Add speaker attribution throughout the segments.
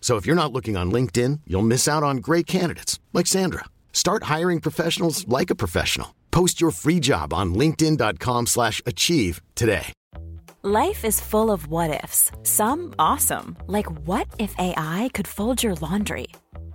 Speaker 1: So if you're not looking on LinkedIn, you'll miss out on great candidates like Sandra. Start hiring professionals like a professional. Post your free job on linkedin.com/achieve today.
Speaker 2: Life is full of what ifs. Some awesome, like what if AI could fold your laundry?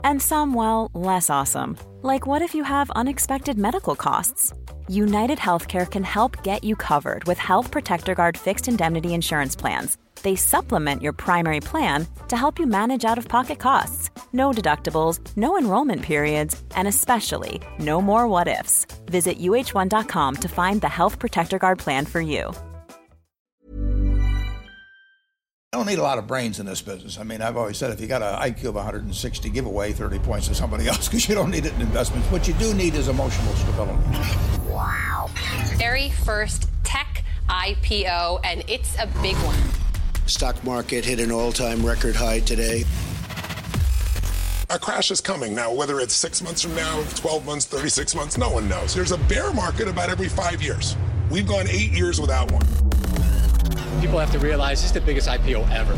Speaker 2: And some well, less awesome, like what if you have unexpected medical costs? United Healthcare can help get you covered with Health Protector Guard fixed indemnity insurance plans. They supplement your primary plan to help you manage out of pocket costs. No deductibles, no enrollment periods, and especially no more what ifs. Visit uh1.com to find the Health Protector Guard plan for you.
Speaker 3: I don't need a lot of brains in this business. I mean, I've always said if you got an IQ of 160, give away 30 points to somebody else because you don't need it in investments. What you do need is emotional stability.
Speaker 4: Wow. Very first tech IPO, and it's a big one.
Speaker 5: Stock market hit an all-time record high today.
Speaker 6: A crash is coming now, whether it's six months from now, 12 months, 36 months, no one knows. There's a bear market about every five years. We've gone eight years without one.
Speaker 7: People have to realize this is the biggest IPO ever.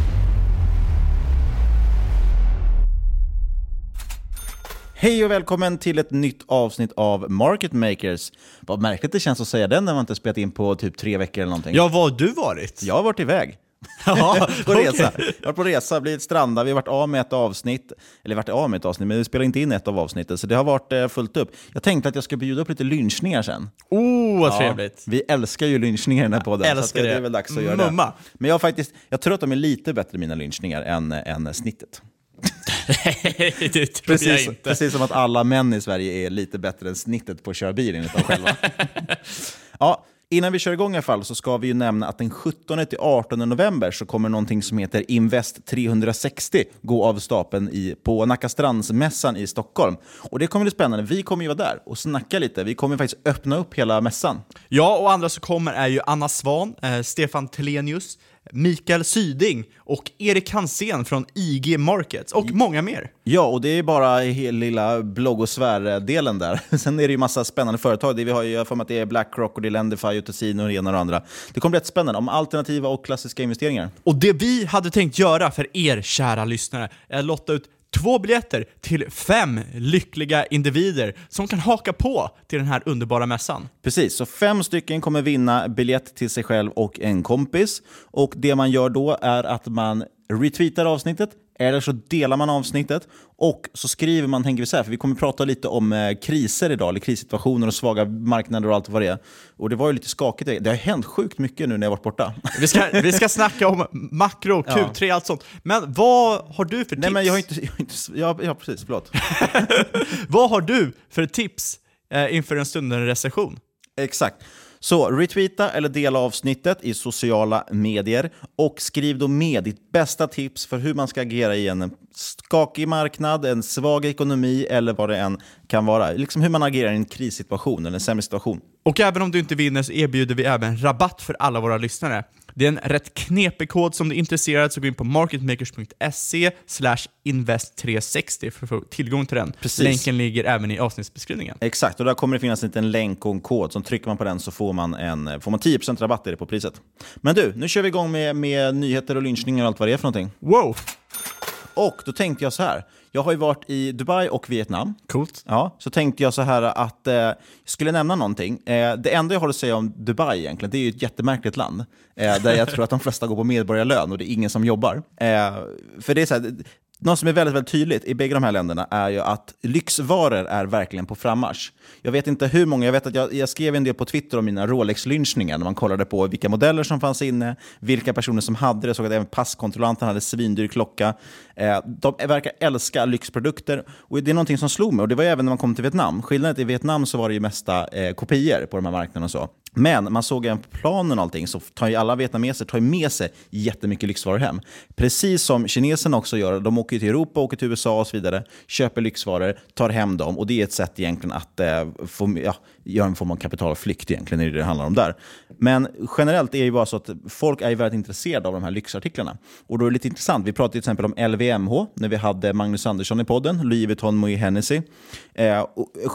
Speaker 8: Hej och välkommen till ett nytt avsnitt av Market Makers. Vad märkligt det känns att säga den när man inte spelat in på typ tre veckor eller någonting.
Speaker 9: Ja, vad har du varit?
Speaker 8: Jag har varit iväg.
Speaker 9: Ja,
Speaker 8: på resa. Jag har varit på resa, blivit strandad, vi har varit av med ett avsnitt. Eller varit av med ett avsnitt, men vi spelade inte in ett av avsnitten. Så det har varit eh, fullt upp. Jag tänkte att jag ska bjuda upp lite lynchningar sen.
Speaker 9: Oh, vad
Speaker 8: Ja,
Speaker 9: trevligt.
Speaker 8: Vi älskar ju lynchningar i den här podden. så
Speaker 9: Älskar
Speaker 8: att det.
Speaker 9: det.
Speaker 8: är väl dags att göra
Speaker 9: Mumma.
Speaker 8: det. Men jag, faktiskt, jag tror att de är lite bättre, mina lynchningar, än, än snittet.
Speaker 9: Nej, det tror jag
Speaker 8: Precis,
Speaker 9: inte.
Speaker 8: precis som att alla män i Sverige är lite bättre än snittet på att köra bil enligt dem själva. ja, innan vi kör igång i alla fall så ska vi ju nämna att den 17-18 november så kommer någonting som heter Invest 360 gå av stapeln i, på Nackastrandsmässan i Stockholm. Och det kommer bli spännande. Vi kommer ju vara där och snacka lite. Vi kommer faktiskt öppna upp hela mässan.
Speaker 9: Ja, och andra som kommer är ju Anna Svan, eh, Stefan Telenius, Mikael Syding och Erik Hansén från IG Markets och många mer.
Speaker 8: Ja, och det är bara hela lilla bloggosfär-delen där. Sen är det ju massa spännande företag. Det vi har ju, för mig att det är Blackrock och det är Lendify och Tesino och det ena och det andra. Det kommer bli rätt spännande om alternativa och klassiska investeringar.
Speaker 9: Och det vi hade tänkt göra för er kära lyssnare är att lotta ut två biljetter till fem lyckliga individer som kan haka på till den här underbara mässan.
Speaker 8: Precis, så fem stycken kommer vinna biljett till sig själv och en kompis. Och det man gör då är att man retweetar avsnittet, eller så delar man avsnittet och så skriver man, tänker vi så här, för vi kommer prata lite om eh, kriser idag, eller krissituationer och svaga marknader och allt vad det är. Och det var ju lite skakigt, det har hänt sjukt mycket nu när jag varit borta.
Speaker 9: Vi ska, vi ska snacka om makro,
Speaker 8: Ja.
Speaker 9: Q3, allt sånt. Men vad har du för tips?
Speaker 8: Nej men jag har inte, jag har inte ja, ja precis, förlåt.
Speaker 9: Vad har du för tips eh, inför en stundande recession?
Speaker 8: Exakt. Så retweeta eller dela avsnittet i sociala medier och skriv då med ditt bästa tips för hur man ska agera i en skakig marknad, en svag ekonomi eller vad det än kan vara. Liksom hur man agerar i en krissituation eller en sämre situation.
Speaker 9: Och även om du inte vinner så erbjuder vi även rabatt för alla våra lyssnare. Det är en rätt knepig kod som du är intresserad så gå in på marketmakers.se invest360 för att få tillgång till den.
Speaker 8: Precis.
Speaker 9: Länken ligger även i avsnittsbeskrivningen.
Speaker 8: Exakt, och där kommer det finnas en liten länk och en kod. Så trycker man på den så får man, en, får man 10% rabatt på priset. Men du, nu kör vi igång med, med nyheter och lynchningar och allt vad det är för någonting.
Speaker 9: Wow!
Speaker 8: Och då tänkte jag så här. Jag har ju varit i Dubai och Vietnam.
Speaker 9: Coolt.
Speaker 8: Ja, så tänkte jag så här att eh, jag skulle nämna någonting. Eh, det enda jag har att säga om Dubai egentligen, det är ju ett jättemärkligt land. Eh, där jag tror att de flesta går på medborgarlön och det är ingen som jobbar. Eh, för det är så här, något som är väldigt, väldigt tydligt i bägge de här länderna är ju att lyxvaror är verkligen på frammarsch. Jag vet inte hur många, jag vet att jag, jag skrev en del på Twitter om mina Rolex-lynchningar när man kollade på vilka modeller som fanns inne, vilka personer som hade det. Jag såg att även passkontrollanten hade svindyr klocka. Eh, de verkar älska lyxprodukter och det är någonting som slog mig och det var ju även när man kom till Vietnam. Skillnaden är att i Vietnam så var det ju mesta eh, kopior på de här marknaderna och så. Men man såg även på planen och allting så tar ju alla vietnameser tar ju med sig jättemycket lyxvaror hem. Precis som kineserna också gör. De åker till Europa, åker till USA och så vidare, köper lyxvaror, tar hem dem och det är ett sätt egentligen att eh, få, ja, göra en form av kapitalflykt egentligen, är det det handlar om där. Men generellt är det ju bara så att folk är väldigt intresserade av de här lyxartiklarna. Och då är det lite intressant. Vi pratade till exempel om LVMH när vi hade Magnus Andersson i podden, Louis Vuitton Moët Hennessy. Eh,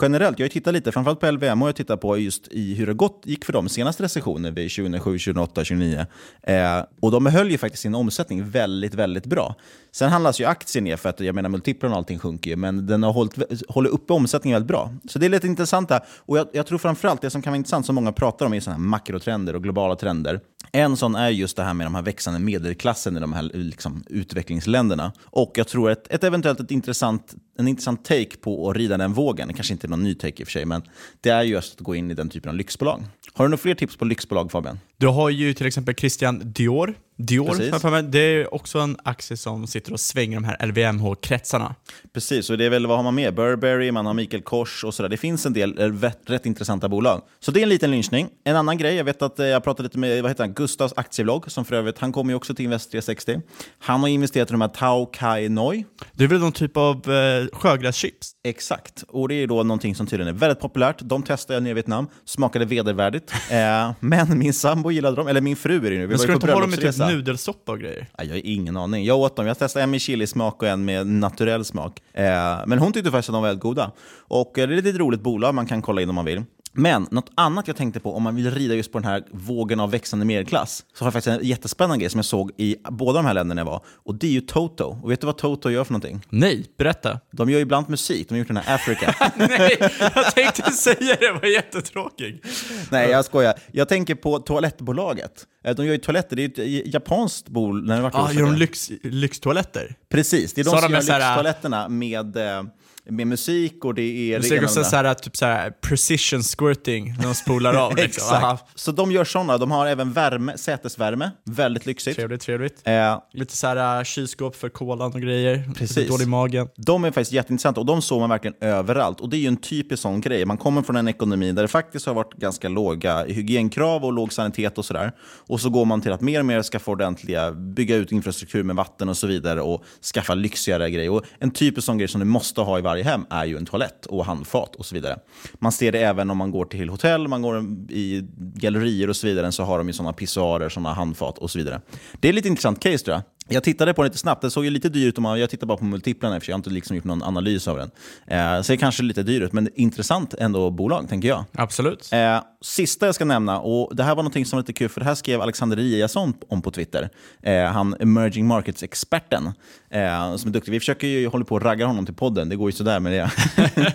Speaker 8: generellt, jag har tittat lite, framförallt på LVMH, jag tittat på just i hur det gått, gick för dem senaste recessionen vid 2007, 2008, 2009. Eh, och de höll ju faktiskt sin omsättning väldigt, väldigt bra. Sen handlas ju aktien ner för att jag menar multiplarna och allting sjunker ju, men den har hållit, hållit uppe omsättningen väldigt bra. Så det är lite intressant här. Och jag, jag tror framförallt det som kan vara intressant, som många pratar om, är sådana här makrotrender och globala trender. En sån är just det här med de här växande medelklassen i de här liksom, utvecklingsländerna. Och jag tror ett, ett eventuellt ett intressant, en intressant take på att rida den vågen, kanske inte någon ny take i och för sig, men det är just att gå in i den typen av lyxbolag. Har du några fler tips på lyxbolag Fabian?
Speaker 9: Du har ju till exempel Christian Dior. Dior, mig, det är också en aktie som sitter och svänger de här LVMH-kretsarna.
Speaker 8: Precis, och det är väl vad har man med? Burberry, man har Mikael Kors och sådär. Det finns en del eh, rätt, rätt intressanta bolag. Så det är en liten lynchning. En annan grej, jag vet att eh, jag pratade lite med vad heter han? Gustavs aktievlogg, som för övrigt, han kommer ju också till Invest 360. Han har investerat i de här Tao Kai Noi.
Speaker 9: Det är väl någon typ av eh, sjögräschips?
Speaker 8: Exakt, och det är då någonting som tydligen är väldigt populärt. De testade jag nere i Vietnam, smakade vedervärdigt. eh, men min sambo gillade dem, eller min fru är det nu. Vi
Speaker 9: Men ska du inte ha dem i typ nudelsoppa och grejer?
Speaker 8: Ja, jag har ingen aning. Jag åt dem. Jag testade en med chilismak och en med naturell smak. Eh, men hon tyckte faktiskt att de var väldigt goda. Och eh, det är ett lite roligt bolag man kan kolla in om man vill. Men något annat jag tänkte på om man vill rida just på den här vågen av växande medelklass så har jag faktiskt en jättespännande grej som jag såg i båda de här länderna jag var. Och det är ju Toto. Och vet du vad Toto gör för någonting?
Speaker 9: Nej, berätta.
Speaker 8: De gör ju bland musik. De har gjort den här Africa.
Speaker 9: Nej, jag tänkte säga det, var jättetråkig.
Speaker 8: Nej, jag skojar. Jag tänker på toalettbolaget. Eh, De gör ju toaletter. Det är ju ett japanskt bolag. När det varit
Speaker 9: Ja,
Speaker 8: osäkert.
Speaker 9: gör de lyx, lyxtoaletter?
Speaker 8: Precis, det är de
Speaker 9: Så
Speaker 8: som
Speaker 9: de
Speaker 8: gör lyxtoaletterna med, eh, med musik och det är...
Speaker 9: Också
Speaker 8: och
Speaker 9: så
Speaker 8: andra.
Speaker 9: här, typ så här precision squirting när de spolar av. liksom.
Speaker 8: Så de gör sådana. De har även värme, sätesvärme. Väldigt lyxigt.
Speaker 9: Trevligt, trevligt.
Speaker 8: Eh,
Speaker 9: Lite så här äh, kylskåp för kolan och grejer.
Speaker 8: Precis.
Speaker 9: Lite dålig i magen.
Speaker 8: De är faktiskt jätteintressanta och de såg man verkligen överallt. Och det är ju en typisk sån grej. Man kommer från en ekonomi där det faktiskt har varit ganska låga hygienkrav och låg sanitet och sådär. Och så går man till att mer och mer skaffa ordentliga, bygga ut infrastruktur med vatten och så vidare och skaffa lyxigare grejer. Och en typisk sån grej som du måste ha i varje hem är ju en toalett och handfat och så vidare. Man ser det även om man går till hotell, man går i gallerier och så vidare, så har de ju sådana pissoarer, sådana handfat och så vidare. Det är lite intressant case tror jag. Jag tittade på den lite snabbt, det såg ju lite dyrt ut. Jag tittade bara på multiplarna sig, jag inte liksom gjort någon analys av den. Eh, så det är kanske lite dyrt ut, men intressant ändå bolag, tänker jag.
Speaker 9: Absolut.
Speaker 8: Eh, sista jag ska nämna, och det här var något som var lite kul, för det här skrev Alexander Eliasson om på Twitter. Eh, han emerging markets-experten, eh, som är duktig. Vi försöker ju hålla på att ragga honom till podden, det går ju sådär med det.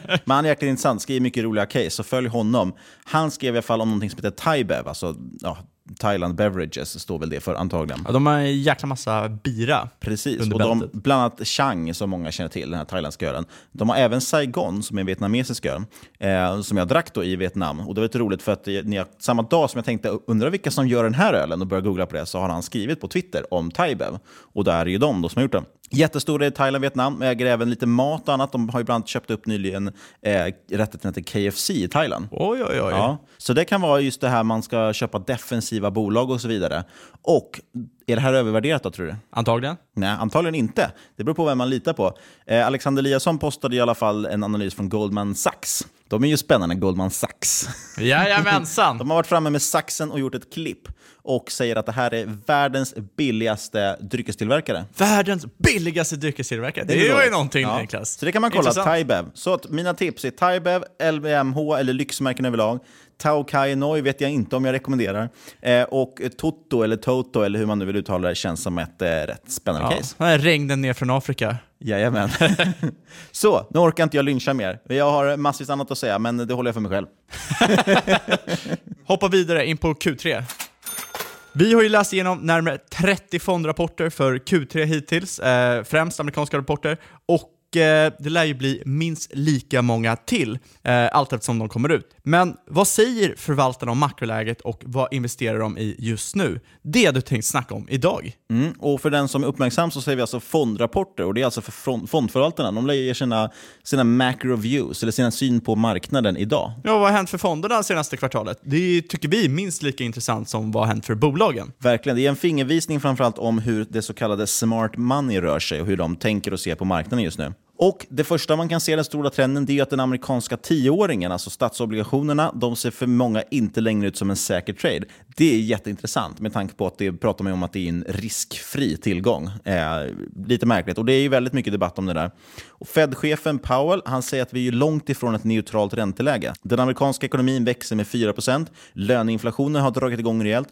Speaker 8: Men han är jäkligt intressant, skriver mycket roliga case, så följ honom. Han skrev i alla fall om något som heter Thaibev, alltså ja, Thailand Beverages står väl det för antagligen.
Speaker 9: Ja, de har en jäkla massa bira
Speaker 8: Precis, och de, bland annat Chang som många känner till, den här thailändska ölen. De har även Saigon som är en vietnamesisk öl, eh, som jag drack då i Vietnam. Och det var lite roligt för att eh, jag, samma dag som jag tänkte undra vilka som gör den här ölen och började googla på det så har han skrivit på Twitter om Thaibev. Och där är ju de då som har gjort den. Jättestora i Thailand Vietnam, äger även lite mat och annat. De har ju bland annat köpt upp nyligen eh, rätten till KFC i Thailand.
Speaker 9: Oj, oj, oj.
Speaker 8: Ja, så det kan vara just det här man ska köpa defensiva bolag och så vidare. Och är det här övervärderat då tror du?
Speaker 9: Antagligen.
Speaker 8: Nej, antagligen inte. Det beror på vem man litar på. Eh, Alexander Eliasson postade i alla fall en analys från Goldman Sachs. De är ju spännande, Goldman Sachs.
Speaker 9: Jajamensan!
Speaker 8: De har varit framme med saxen och gjort ett klipp och säger att det här är världens billigaste dryckestillverkare.
Speaker 9: Världens billigaste dryckestillverkare. Det,
Speaker 8: är
Speaker 9: är ju någonting
Speaker 8: Ja.
Speaker 9: Niklas.
Speaker 8: Så det kan man kolla. Taibev. Så att mina tips är Taibev, LVMH eller lyxmärken överlag. Tao Kai Noi vet jag inte om jag rekommenderar. Eh, och Toto eller Toto eller hur man nu vill uttala det känns som ett eh, rätt spännande
Speaker 9: Ja.
Speaker 8: case.
Speaker 9: Regnen ner från Afrika.
Speaker 8: Jajamän. Så, nu orkar inte jag lyncha mer. Jag har massvis annat att säga, men det håller jag för mig själv.
Speaker 9: Hoppa vidare in på Q3. Vi har ju läst igenom närmare 30 fondrapporter för Q3 hittills, eh, främst amerikanska rapporter, och eh, det lär ju bli minst lika många till, eh, allt eftersom de kommer ut. Men vad säger förvaltarna om makroläget och vad investerar de i just nu? Det du tänkt snacka om idag.
Speaker 8: Mm. Och för den som är uppmärksam så säger vi alltså fondrapporter och det är alltså för fond- fondförvaltarna. De lägger sina, sina macro views, eller sina syn på marknaden idag.
Speaker 9: Ja, vad har hänt för fonderna senaste kvartalet? Det tycker vi är minst lika intressant som vad har hänt för bolagen.
Speaker 8: Verkligen. Det är en fingervisning framförallt om hur det så kallade smart money rör sig och hur de tänker och ser på marknaden just nu. Och Det första man kan se, den stora trenden, det är att den amerikanska tioåringen, alltså statsobligationerna, de ser för många inte längre ut som en säker trade. Det är jätteintressant med tanke på att det pratar man om att det är en riskfri tillgång. Eh, lite märkligt. Och det är ju väldigt mycket debatt om det där. Och Fed-chefen Powell han säger att vi är långt ifrån ett neutralt ränteläge. Den amerikanska ekonomin växer med 4% löneinflationen har dragit igång rejält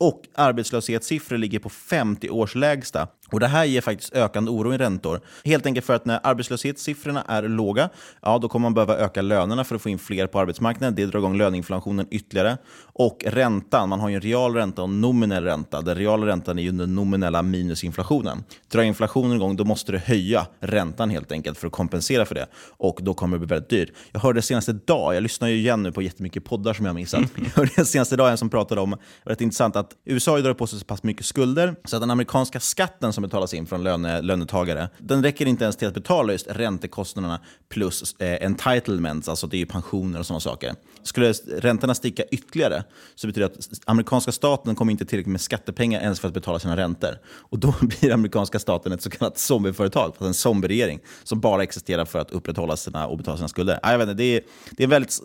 Speaker 8: och arbetslöshetssiffror ligger på 50 års lägsta. Och Det här ger faktiskt ökande oro i räntor. Helt enkelt för att när arbetslöshetssiffrorna är låga, ja, då kommer man behöva öka lönerna för att få in fler på arbetsmarknaden. Det drar igång löneinflationen ytterligare. Och räntan, man har ju en real ränta och en nominell ränta. Den reala räntan är ju den nominella minus inflationen. Drar inflationen igång, då måste du höja räntan helt enkelt för att kompensera för det. Och då kommer det bli väldigt dyrt. Jag hörde senaste dag, jag lyssnar ju igen nu på jättemycket poddar som jag har missat. Jag hörde senaste dag en som pratade om, rätt intressant, att USA har dragit på sig så pass mycket skulder så att den amerikanska skatten som betalas in från löne, lönetagare, den räcker inte ens till att betala just räntekostnaderna plus eh, entitlements, alltså det är ju pensioner och sådana saker. Skulle räntorna sticka ytterligare så betyder det att amerikanska staten kommer inte tillräckligt med skattepengar ens för att betala sina räntor. Och då blir amerikanska staten ett så kallat zombieföretag, alltså en zombieregering som bara existerar för att upprätthålla sina och betala sina skulder. Jag vet inte, det, är, det är en väldigt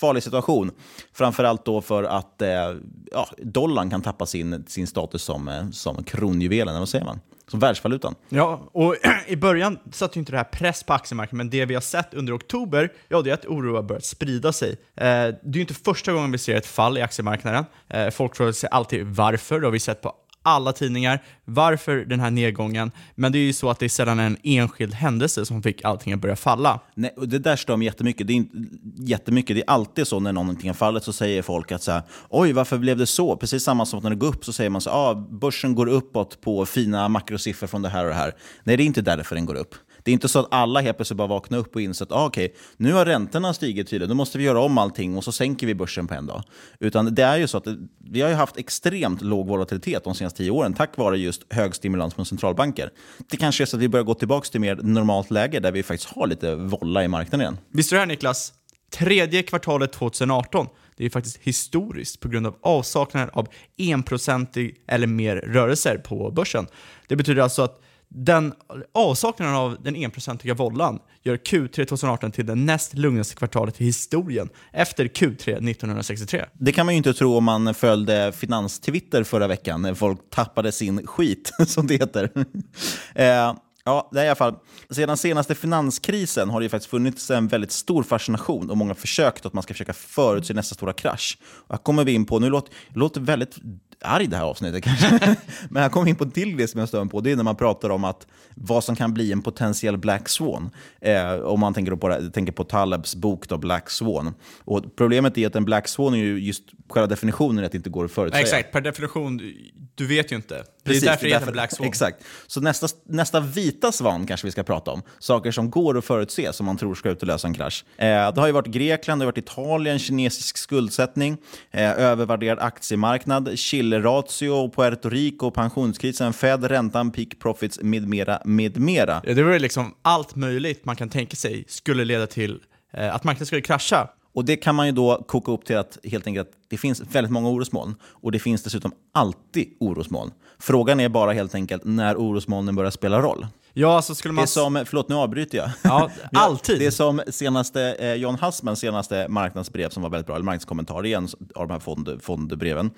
Speaker 8: farlig situation. Framförallt då för att eh, ja, dollarn kan tappa sin, sin status som, eh, som kronjuvelen, eller vad säger man? Som världsvalutan.
Speaker 9: Ja, och i början satte ju inte det här press på aktiemarknaden, men det vi har sett under oktober, ja det är att oro har börjat sprida sig. Eh, det är ju inte första gången vi ser ett fall i aktiemarknaden. Eh, folk frågar sig alltid varför, det har vi sett på alla tidningar. Varför den här nedgången? Men det är ju så att det är sällan en enskild händelse som fick allting att börja falla.
Speaker 8: Nej, och det där stör mig jättemycket. Det är, inte, jättemycket. det är alltid så när någonting har fallit så säger folk att så här, oj, varför blev det så? Precis samma som att när det går upp så säger man så här, ah, börsen går uppåt på fina makrosiffror från det här och det här. Nej, det är inte därför den går upp. Det är inte så att alla helt plötsligt bara vaknar upp och inser att ah, okej, nu har räntorna stigit tydligt, då måste vi göra om allting och så sänker vi börsen på en dag. Utan det är ju så att vi har ju haft extremt låg volatilitet de senaste tio åren tack vare just hög stimulans från centralbanker. Det kanske är så att vi börjar gå tillbaka till mer normalt läge där vi faktiskt har lite volla i marknaden igen.
Speaker 9: Visst är det här Niklas? Tredje kvartalet 2018, det är faktiskt historiskt på grund av avsaknaden av enprocentig eller mer rörelser på börsen. Det betyder alltså att den avsaknaden av den enprocentiga vollan gör Q3 2018 till det näst lugnaste kvartalet i historien efter Q3 1963.
Speaker 8: Det kan man ju inte tro om man följde finanstwitter förra veckan när folk tappade sin skit, som det heter. eh, ja, det är i alla fall. Sedan senaste finanskrisen har det ju faktiskt funnits en väldigt stor fascination och många försökt att man ska försöka förutse nästa stora krasch. Och här kommer vi in på, nu låter det låter väldigt arg det här avsnittet kanske, men kommer vi in på en till grej som jag stör på. Det är när man pratar om att vad som kan bli en potentiell Black Swan. Eh, om man tänker på, tänker på Talebs bok då, Black Swan. Och problemet är att en Black Swan är ju just själva definitionen att det inte går att förutsäga.
Speaker 9: Exakt, per definition, du vet ju inte.
Speaker 8: Precis,
Speaker 9: det är därför det heter Black Swan.
Speaker 8: Exakt. Så nästa, nästa vita svan kanske vi ska prata om. Saker som går att förutse som man tror ska ut och lösa en krasch. Eh, det har ju varit Grekland, det har varit Italien, kinesisk skuldsättning, eh, övervärderad aktiemarknad, Chile-ratio, Puerto Rico, pensionskrisen, Fed, räntan, peak profits med mera, med mera.
Speaker 9: Ja, Det var liksom allt möjligt man kan tänka sig skulle leda till eh, att marknaden skulle krascha.
Speaker 8: Och Det kan man ju då koka upp till att helt enkelt att det finns väldigt många orosmoln och det finns dessutom alltid orosmoln. Frågan är bara helt enkelt när orosmolnen börjar spela roll.
Speaker 9: Ja, alltså skulle man...
Speaker 8: Det är som, förlåt nu avbryter jag.
Speaker 9: Ja, alltid.
Speaker 8: Det är som senaste, eh, John Hassmans senaste marknadsbrev som var väldigt bra, eller marknadskommentar igen av de här fond, fondbreven.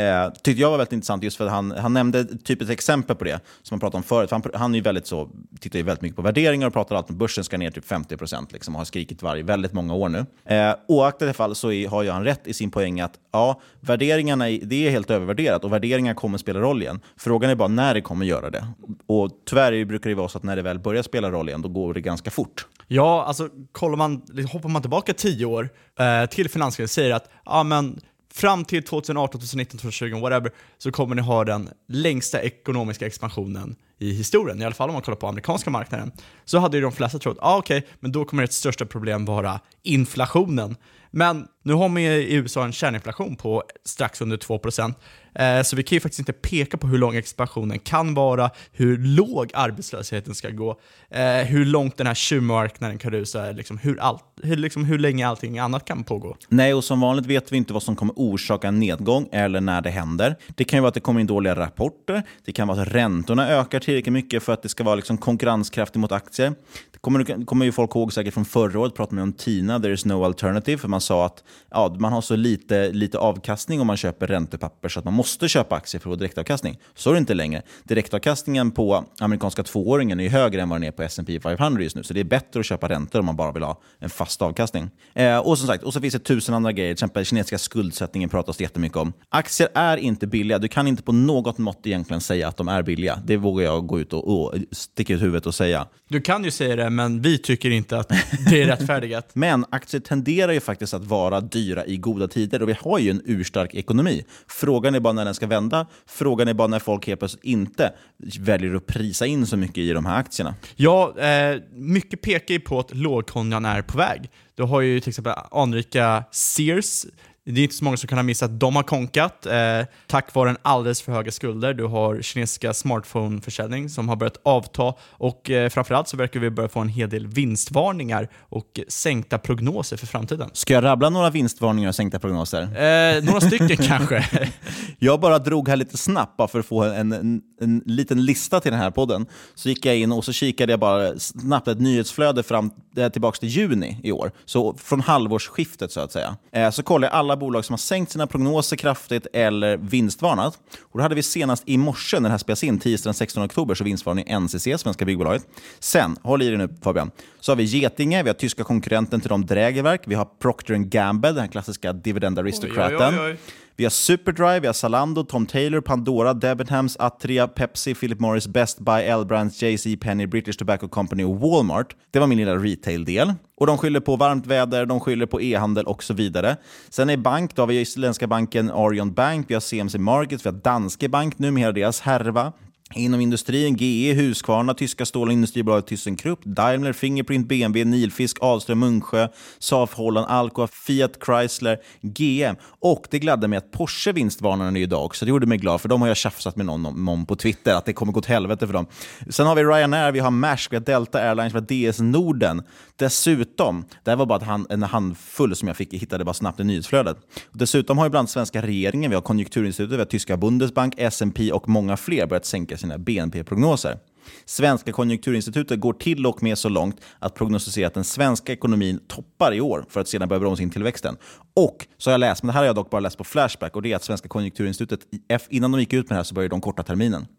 Speaker 8: Eh, tyckte jag var väldigt intressant just för att han, han nämnde typ ett exempel på det som han pratade om förut. Han, han är ju väldigt så, tittar ju väldigt mycket på värderingar och pratar alltid om börsen ska ner typ 50 procent liksom, och har skrikit varje väldigt många år nu. Eh, oaktat det fall så är, har ju han rätt i sin poäng att ja, värderingarna det är helt övervärderat och värderingar kommer spela roll igen. Frågan är bara när det kommer göra det. Och tyvärr brukar det vara så att när det väl börjar spela roll igen, då går det ganska fort.
Speaker 9: Ja, alltså kollar man, hoppar man tillbaka tio år eh, till finanskrisen säger att ja, men fram till 2018, 2019, 2020, whatever, så kommer ni ha den längsta ekonomiska expansionen i historien, i alla fall om man kollar på amerikanska marknaden. Så hade ju de flesta trott, ah, okej, okay, men då kommer ert största problem vara inflationen. Men nu har man ju i USA en kärninflation på strax under 2%, Eh, så vi kan ju faktiskt inte peka på hur lång expansionen kan vara, hur låg arbetslösheten ska gå, eh, hur långt den här tjuvmarknaden kan rusa, liksom hur, all, hur, liksom hur länge allting annat kan pågå.
Speaker 8: Nej, och som vanligt vet vi inte vad som kommer orsaka en nedgång eller när det händer. Det kan ju vara att det kommer in dåliga rapporter, det kan vara att räntorna ökar tillräckligt mycket för att det ska vara liksom konkurrenskraftigt mot aktier. Kommer, kommer ju folk ihåg säkert från förra året, pratade man om TINA, there is no alternative, för man sa att ja, man har så lite, lite avkastning om man köper räntepapper så att man måste köpa aktier för att få direktavkastning. Så är det inte längre. Direktavkastningen på amerikanska tvååringen är högre än vad den är på S&P 500 just nu, så det är bättre att köpa räntor om man bara vill ha en fast avkastning. Eh, och som sagt, och så finns det tusen andra grejer, till exempel kinesiska skuldsättningen pratas det jättemycket om. Aktier är inte billiga. Du kan inte på något mått egentligen säga att de är billiga. Det vågar jag gå ut och, och sticka ut huvudet och säga.
Speaker 9: Du kan ju säga det, men vi tycker inte att det är rättfärdigat.
Speaker 8: men aktier tenderar ju faktiskt att vara dyra i goda tider och vi har ju en urstark ekonomi. Frågan är bara när den ska vända. Frågan är bara när folk helt plötsligt inte väljer att prisa in så mycket i de här aktierna.
Speaker 9: Ja, eh, mycket pekar ju på att lågkonjan är på väg. Du har ju till exempel anrika Sears det är inte så många som kan ha missat de har konkat eh, tack vare en alldeles för höga skulder. Du har kinesiska smartphone-försäljning som har börjat avta och eh, framförallt så verkar vi börja få en hel del vinstvarningar och sänkta prognoser för framtiden.
Speaker 8: Ska jag rabbla några vinstvarningar och sänkta prognoser?
Speaker 9: Eh, några stycken kanske.
Speaker 8: Jag bara drog här lite snabbt för att få en, en, en, liten lista till den här podden. Så gick jag in och så kikade jag bara snabbt ett nyhetsflöde fram eh, tillbaka till juni i år. Så från halvårsskiftet så att säga. Eh, så kollade jag alla bolag som har sänkt sina prognoser kraftigt eller vinstvarnat. Och då hade vi senast i morse, när det här spelas in, tisdagen den 16 oktober, så vinstvarnade NCC, Svenska Byggbolaget. Sen, håll i dig nu Fabian, så har vi Getinge, vi har tyska konkurrenten till dem Drägerverk, vi har Procter Gamble, den här klassiska dividend aristocraten. Oj, oj, oj, vi har Superdrive, vi har Zalando, Tom Taylor, Pandora, Debenhams, Atria, Pepsi, Philip Morris, Best Buy, L-Brands, JC Penny, British Tobacco Company och Walmart. Det var min lilla retail-del. Och de skyller på varmt väder, de skyller på e-handel och så vidare. Sen är bank, då har vi isländska banken Arion Bank, vi har CMC Markets, vi har Danske Bank nu med hela deras härva. Inom industrin, GE, Husqvarna, tyska stålindustribolaget ThyssenKrupp, Daimler, Fingerprint, BMW, Nilfisk, Ahlström, Munksjö, Saab Holland, Alcoa, Fiat Chrysler, GM. Och det gladde mig att Porsche vinstvarnade idag också. Det gjorde mig glad, för de har jag tjafsat med någon om på Twitter, att det kommer gå åt helvete för dem. Sen har vi Ryanair, vi har Maersk, vi har Delta Airlines, vi har DS Norden. Dessutom, det här var bara hand, en handfull som jag fick, hittade bara snabbt i nyhetsflödet. Dessutom har ju bland svenska regeringen, vi har Konjunkturinstitutet, vi har tyska Bundesbank, S&P och många fler börjat sänka sina BNP-prognoser. Svenska konjunkturinstitutet går till och med så långt att prognostisera att den svenska ekonomin toppar i år för att sedan börja bromsa in tillväxten. Och så har jag läst, men det här har jag dock bara läst på Flashback, och det är att Svenska konjunkturinstitutet, innan de gick ut med det här så började de korta terminen.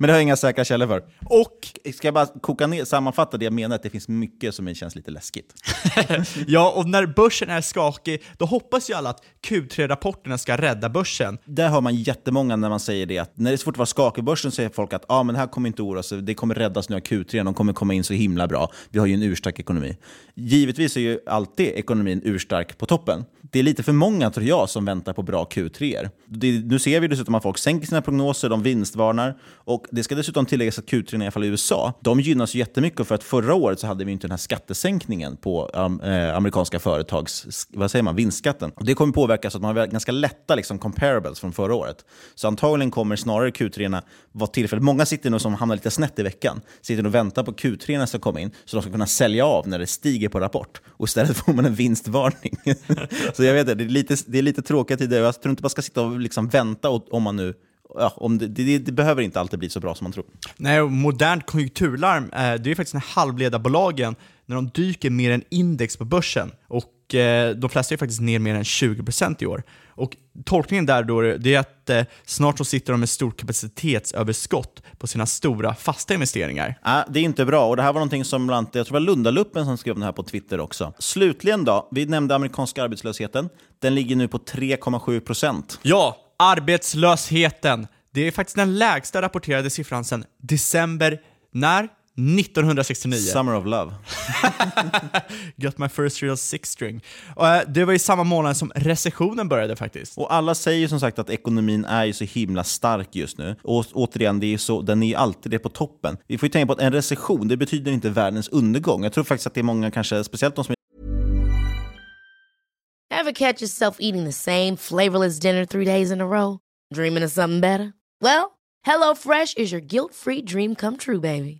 Speaker 8: Men det har jag inga säkra källor för. Och ska jag bara koka ner, sammanfatta det jag menar, att det finns mycket som känns lite läskigt.
Speaker 9: ja, och när börsen är skakig, då hoppas ju alla att Q3-rapporterna ska rädda börsen.
Speaker 8: Där har man jättemånga när man säger det, att när det är svårt att vara skakig i börsen säger folk att ah, men det här kommer inte oroa sig, det kommer räddas nu av Q3, de kommer komma in så himla bra. Vi har ju en urstark ekonomi. Givetvis är ju alltid ekonomin urstark på toppen. Det är lite för många, tror jag, som väntar på bra Q3. Det, nu ser vi dessutom att folk sänker sina prognoser, de vinstvarnar. Och det ska dessutom tilläggas att Q3 i alla fall i USA, de gynnas jättemycket för att förra året så hade vi inte den här skattesänkningen på um, eh, amerikanska företags vad säger man, vinstskatten. Och det kommer påverka så att man har ganska lätta liksom, comparables från förra året. Så antagligen kommer snarare Q3 vara tillfälligt. Många sitter nu som hamnar lite snett i veckan, sitter och väntar på Q3 ska komma in så de ska kunna sälja av när det stiger på rapport. Och istället får man en vinstvarning. så jag vet det, det är lite, det är lite tråkiga tider. Jag tror inte man ska sitta och liksom vänta om man nu ja, om det, det, det, behöver inte alltid bli så bra som man tror.
Speaker 9: Nej, modernt konjunkturlarm, eh, det är faktiskt när halvledarbolagen, när de dyker mer än index på börsen. Och eh, de flesta är faktiskt ner mer än 20% i år. Och tolkningen där då, det är att eh, snart så sitter de med stort kapacitetsöverskott på sina stora fasta investeringar.
Speaker 8: Ja, det är inte bra och det här var någonting som bland annat, jag tror det var Lundaluppen som skrev det här på Twitter också. Slutligen då, vi nämnde amerikanska arbetslösheten. Den ligger nu på 3,7 procent.
Speaker 9: Ja, arbetslösheten. Det är faktiskt den lägsta rapporterade siffran sedan december, när? 1969.
Speaker 8: Summer of love.
Speaker 9: Got my first real six string. Och, eh, det var i samma månad som recessionen började faktiskt.
Speaker 8: Och alla säger som sagt att ekonomin är så himla stark just nu. Och återigen, det är så, den är alltid det på toppen. Vi får ju tänka på att en recession, det betyder inte världens undergång. Jag tror faktiskt att det är många, kanske speciellt de som
Speaker 10: Have catch yourself eating the same flavorless dinner three days in a row? Dreaming of something better? Well, HelloFresh is your guilt-free dream come true, baby.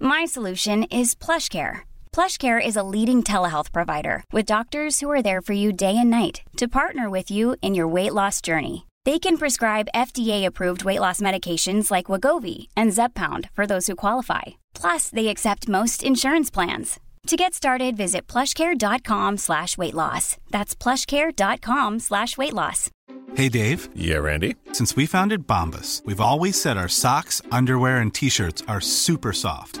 Speaker 11: My solution is PlushCare. PlushCare is a leading telehealth provider with doctors who are there for you day and night to partner with you in your weight loss journey. They can prescribe FDA-approved weight loss medications like Wagovi and Zepbound for those who qualify. Plus, they accept most insurance plans. To get started, visit plushcare.com slash weight loss. That's plushcare.com slash weight loss.
Speaker 12: Hey, Dave.
Speaker 13: Yeah, Randy.
Speaker 12: Since we founded Bombus, we've always said our socks, underwear, and T-shirts are super soft.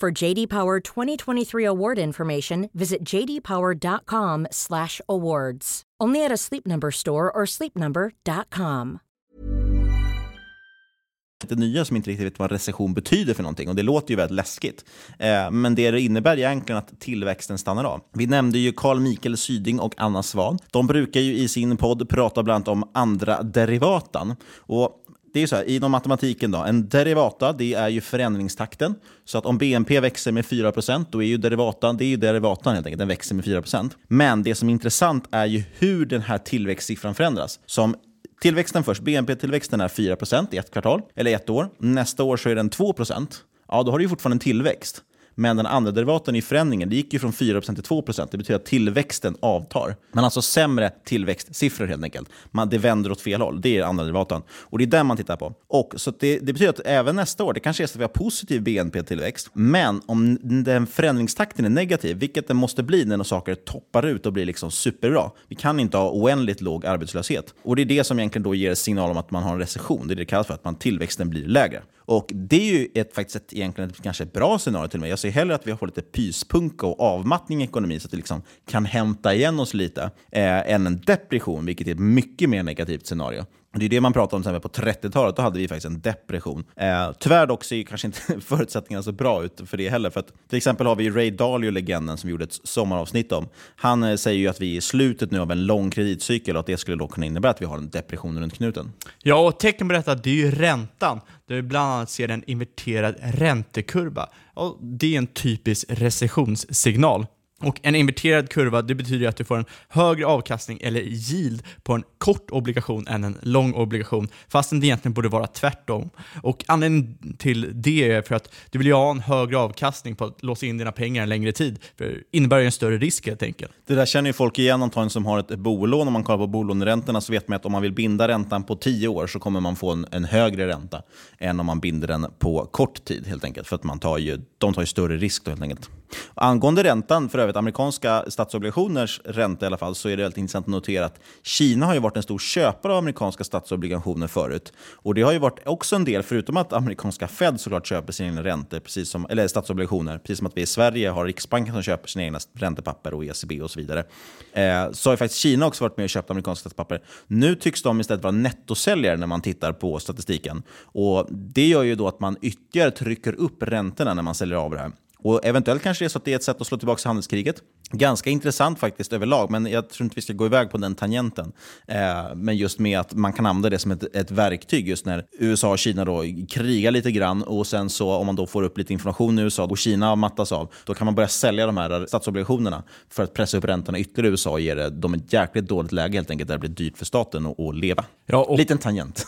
Speaker 14: For JD Power 2023 award information, visit jdpower.com/awards. Only at a Sleep Number store or sleepnumber.com.
Speaker 8: Det nya som inte riktigt vet vad recession betyder för någonting och det låter ju väldigt läskigt. Eh, men det det innebär egentligen att tillväxten stannar av. Vi nämnde ju Carl Mikael Syding och Anna Svan. De brukar ju i sin podd prata bland annat om andra derivatan. Och det är så här, inom matematiken då, en derivata det är ju förändringstakten. Så att om BNP växer med 4% då är ju derivatan, det är ju derivatan helt enkelt, den växer med 4%. Men det som är intressant är ju hur den här tillväxtsiffran förändras. Som Tillväxten först, BNP-tillväxten är 4% i ett kvartal, eller ett år. Nästa år så är den 2%. Ja, då har du ju fortfarande en tillväxt. Men den andra derivaten i förändringen det gick ju från 4% till 2%. Det betyder att tillväxten avtar. Man har alltså sämre tillväxtsiffror helt enkelt. Man, det vänder åt fel håll. Det är andra derivaten. Och det är den man tittar på. Och, så det, det betyder att även nästa år, det kanske är så att vi har positiv BNP-tillväxt. Men om den förändringstakten är negativ, vilket den måste bli när saker toppar ut och blir liksom superbra. Vi kan inte ha oändligt låg arbetslöshet. Och det är det som egentligen då ger signal om att man har en recession. Det är det det kallas för, att man, tillväxten blir lägre. Och det är ju ett, faktiskt ett, egentligen ett kanske bra scenario till och med. Jag ser hellre att vi får lite pyspunka och avmattning i ekonomin så att vi liksom kan hämta igen oss lite, eh, än en depression, vilket är ett mycket mer negativt scenario. Det är det man pratar om på 30-talet, då hade vi faktiskt en depression. Eh, tyvärr dock ser ju kanske inte förutsättningarna så bra ut för det heller. För att, till exempel har vi Ray Dalio, legenden, som vi gjorde ett sommaravsnitt om. Han eh, säger ju att vi är i slutet nu av en lång kreditcykel och att det skulle då kunna innebära att vi har en depression runt knuten.
Speaker 9: Ja, och tecken på detta det är ju räntan. Där vi bland annat ser en inverterad räntekurva. Och det är en typisk recessionssignal. Och en inverterad kurva det betyder att du får en högre avkastning eller yield på en kort obligation än en lång obligation, fastän det egentligen borde vara tvärtom. Och anledningen till det är för att du vill ju ha en högre avkastning på att låsa in dina pengar en längre tid. För det innebär ju en större risk helt enkelt.
Speaker 8: Det där känner ju folk igen antagligen som har ett bolån. Om man kollar på bolåneräntorna så vet man att om man vill binda räntan på 10 år så kommer man få en, en högre ränta än om man binder den på kort tid helt enkelt. För att man tar ju, de tar ju större risk då helt enkelt. Angående räntan, för övrigt, amerikanska statsobligationers ränta i alla fall, så är det väldigt intressant att notera att Kina har ju varit en stor köpare av amerikanska statsobligationer förut. Och det har ju varit också en del, förutom att amerikanska Fed såklart köper sina egna räntor, precis som, eller statsobligationer, precis som att vi i Sverige har Riksbanken som köper sina egna räntepapper och ECB och så vidare. Eh, så har ju faktiskt Kina också varit med och köpt amerikanska statspapper. Nu tycks de istället vara nettosäljare när man tittar på statistiken. Och Det gör ju då att man ytterligare trycker upp räntorna när man säljer av det här. Och Eventuellt kanske det är så att det är ett sätt att slå tillbaka handelskriget. Ganska intressant faktiskt överlag, men jag tror inte vi ska gå iväg på den tangenten. Eh, men just med att man kan använda det som ett, ett verktyg just när USA och Kina då krigar lite grann och sen så om man då får upp lite information i USA och Kina mattas av, då kan man börja sälja de här statsobligationerna för att pressa upp räntorna ytterligare i USA och ge dem ett jäkligt dåligt läge helt enkelt, där det blir dyrt för staten att, att leva.
Speaker 9: Ja, och...
Speaker 8: Liten tangent.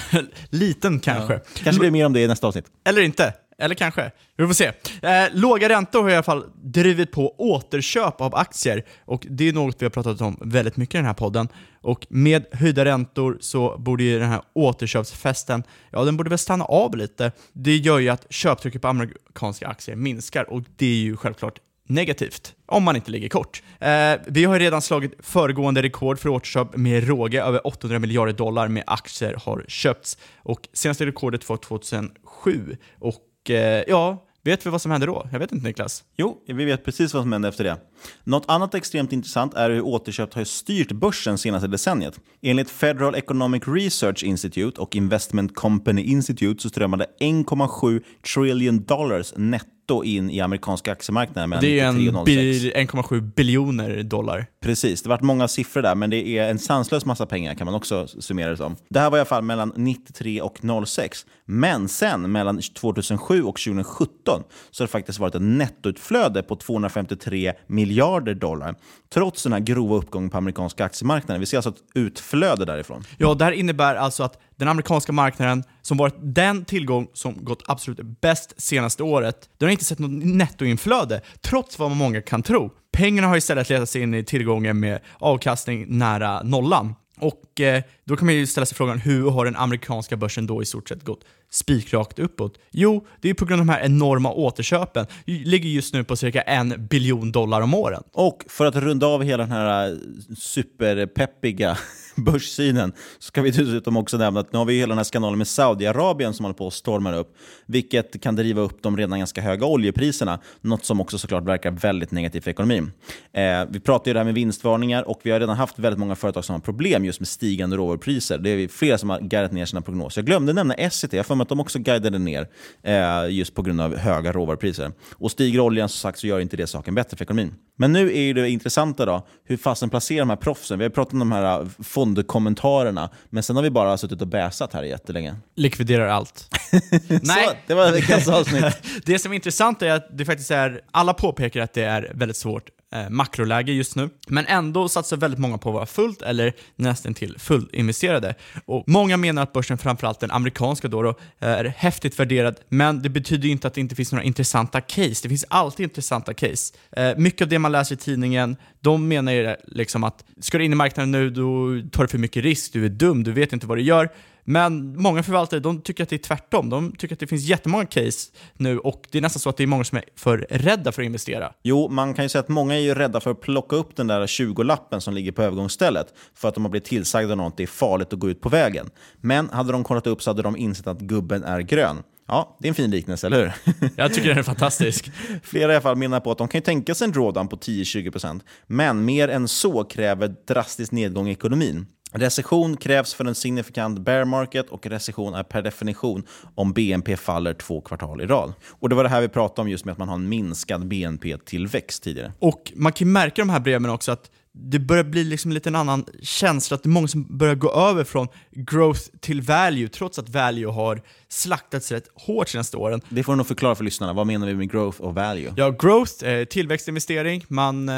Speaker 9: Liten kanske. Ja.
Speaker 8: Kanske blir mer om det i nästa avsnitt.
Speaker 9: Eller inte. Eller kanske. Vi får se. Eh, låga räntor har i alla fall drivit på återköp av aktier och det är något vi har pratat om väldigt mycket i den här podden. Och med höjda räntor så borde ju den här återköpsfesten, ja den borde väl stanna av lite. Det gör ju att köptrycket på amerikanska aktier minskar och det är ju självklart negativt, om man inte ligger kort. Eh, vi har redan slagit föregående rekord för återköp med råge. Över 800 miljarder dollar med aktier har köpts. Och senaste rekordet var 2007. Och eh, ja, vet vi vad som hände då? Jag vet inte Niklas.
Speaker 8: Jo, vi vet precis vad som hände efter det. Något annat extremt intressant är hur återköp har styrt börsen senaste decenniet. Enligt Federal Economic Research Institute och Investment Company Institute så strömmade 1,7 trillion dollars netto netto in i amerikanska aktiemarknaden mellan
Speaker 9: Det är 1,7 biljoner dollar.
Speaker 8: Precis, det har varit många siffror där, men det är en sanslös massa pengar kan man också summera det som. Det här var i alla fall mellan 93 och 06. Men sen, mellan 2007 och 2017, så har det faktiskt varit ett nettoutflöde på 253 miljarder dollar. Trots den här grova uppgången på amerikanska aktiemarknaden. Vi ser alltså ett utflöde därifrån.
Speaker 9: Ja, det här innebär alltså att den amerikanska marknaden, som varit den tillgång som gått absolut bäst senaste året, den har inte sett något nettoinflöde, trots vad många kan tro. Pengarna har istället letat sig in i tillgången med avkastning nära nollan. Och eh, då kan man ju ställa sig frågan, hur har den amerikanska börsen då i stort sett gått spikrakt uppåt? Jo, det är på grund av de här enorma återköpen. Det ligger just nu på cirka en biljon dollar om året.
Speaker 8: Och för att runda av hela den här eh, superpeppiga börssynen så ska vi dessutom också nämna att nu har vi hela den här skandalen med Saudiarabien som håller på att storma upp, vilket kan driva upp de redan ganska höga oljepriserna, något som också såklart verkar väldigt negativt för ekonomin. Eh, vi pratar ju det här med vinstvarningar och vi har redan haft väldigt många företag som har problem just med stigande råvarupriser. Det är flera som har guidat ner sina prognoser. Jag glömde nämna Essity, jag får mig att de också guidade ner eh, just på grund av höga råvarupriser. Och stiger oljan som sagt så gör inte det saken bättre för ekonomin. Men nu är det intressanta då, hur fasen placerar de här proffsen? Vi har pratat om de här fondkommentarerna, men sen har vi bara suttit och bäsat här jättelänge.
Speaker 9: Likviderar allt.
Speaker 8: Nej. Så, det var veckans avsnitt.
Speaker 9: det som är intressant är att det faktiskt är, alla påpekar att det är väldigt svårt eh, makroläge just nu. Men ändå satsar väldigt många på att vara fullt eller nästan till fullinvesterade. Och många menar att börsen, framförallt den amerikanska då, då, eh, är häftigt värderad, men det betyder ju inte att det inte finns några intressanta case. Det finns alltid intressanta case. Eh, mycket av det man läser i tidningen, de menar ju liksom att ska du in i marknaden nu, då tar du för mycket risk, du är dum, du vet inte vad du gör. Men många förvaltare de tycker att det är tvärtom. De tycker att det finns jättemånga case nu och det är nästan så att det är många som är för rädda för att investera.
Speaker 8: Jo, man kan ju säga att många är ju rädda för att plocka upp den där 20-lappen som ligger på övergångsstället för att de har blivit tillsagda något det är farligt att gå ut på vägen. Men hade de kollat upp så hade de insett att gubben är grön. Ja, det är en fin liknelse, eller hur?
Speaker 9: Jag tycker den är fantastisk.
Speaker 8: Flera i alla fall menar på att de kan tänka sig en drawdown på 10-20%, men mer än så kräver drastisk nedgång i ekonomin. Recession krävs för en signifikant bear market och recession är per definition om BNP faller två kvartal i rad. Och Det var det här vi pratade om just med att man har en minskad BNP-tillväxt tidigare.
Speaker 9: Och man kan märka de här breven också att det börjar bli liksom lite en annan känsla, att det är många som börjar gå över från growth till value, trots att value har slaktats rätt hårt senaste åren.
Speaker 8: Det får du nog förklara för lyssnarna. Vad menar vi med growth och value?
Speaker 9: Ja, growth, eh, tillväxtinvestering. Man, eh,